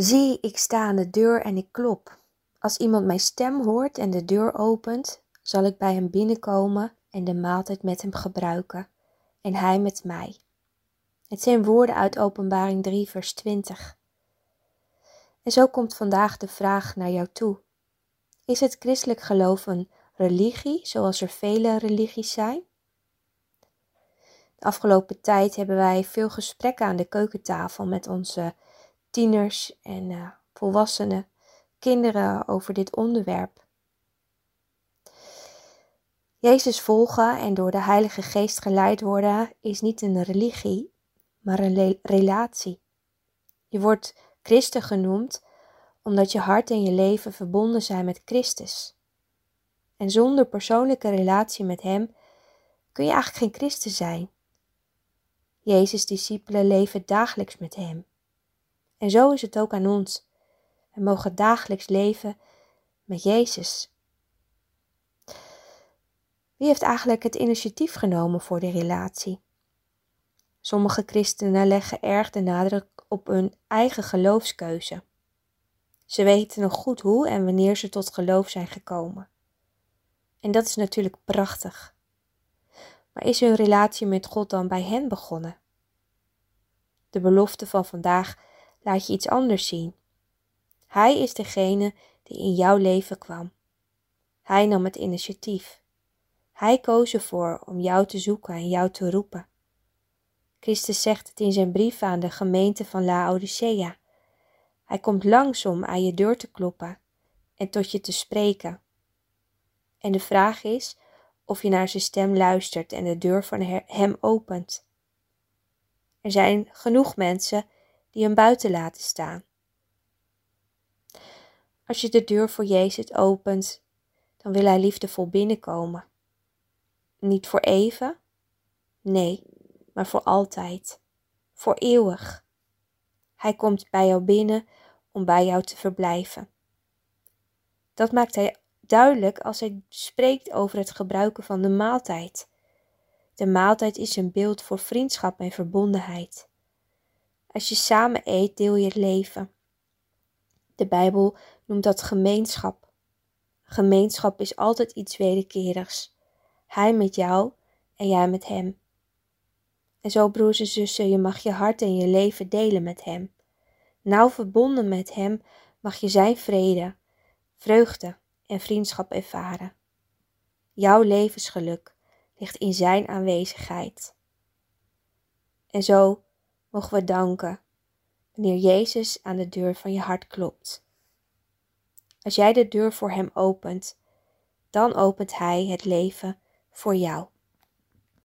Zie, ik sta aan de deur en ik klop. Als iemand mijn stem hoort en de deur opent, zal ik bij hem binnenkomen en de maaltijd met hem gebruiken, en hij met mij. Het zijn woorden uit Openbaring 3, vers 20. En zo komt vandaag de vraag naar jou toe. Is het christelijk geloof een religie, zoals er vele religies zijn? De afgelopen tijd hebben wij veel gesprekken aan de keukentafel met onze tieners en uh, volwassenen, kinderen over dit onderwerp. Jezus volgen en door de Heilige Geest geleid worden is niet een religie, maar een relatie. Je wordt christen genoemd omdat je hart en je leven verbonden zijn met Christus. En zonder persoonlijke relatie met Hem kun je eigenlijk geen christen zijn. Jezus' discipelen leven dagelijks met Hem. En zo is het ook aan ons. We mogen dagelijks leven met Jezus. Wie heeft eigenlijk het initiatief genomen voor de relatie? Sommige christenen leggen erg de nadruk op hun eigen geloofskeuze. Ze weten nog goed hoe en wanneer ze tot geloof zijn gekomen. En dat is natuurlijk prachtig. Maar is hun relatie met God dan bij hen begonnen? De belofte van vandaag laat je iets anders zien. Hij is degene die in jouw leven kwam. Hij nam het initiatief. Hij koos ervoor om jou te zoeken en jou te roepen. Christus zegt het in zijn brief aan de gemeente van Laodicea. Hij komt langs om aan je deur te kloppen en tot je te spreken. En de vraag is of je naar zijn stem luistert en de deur van hem opent. Er zijn genoeg mensen die hem buiten laten staan. Als je de deur voor Jezus opent, dan wil hij liefdevol binnenkomen. Niet voor even, nee, maar voor altijd, voor eeuwig. Hij komt bij jou binnen om bij jou te verblijven. Dat maakt hij duidelijk als hij spreekt over het gebruiken van de maaltijd. De maaltijd is een beeld voor vriendschap en verbondenheid. Als je samen eet, deel je het leven. De Bijbel noemt dat gemeenschap. Gemeenschap is altijd iets wederkerigs. Hij met jou en jij met hem. En zo, broers en zussen, je mag je hart en je leven delen met hem. Nauw verbonden met hem mag je zijn vrede, vreugde en vriendschap ervaren. Jouw levensgeluk ligt in zijn aanwezigheid. En zo mogen we danken wanneer Jezus aan de deur van je hart klopt. Als jij de deur voor Hem opent, dan opent Hij het leven voor jou.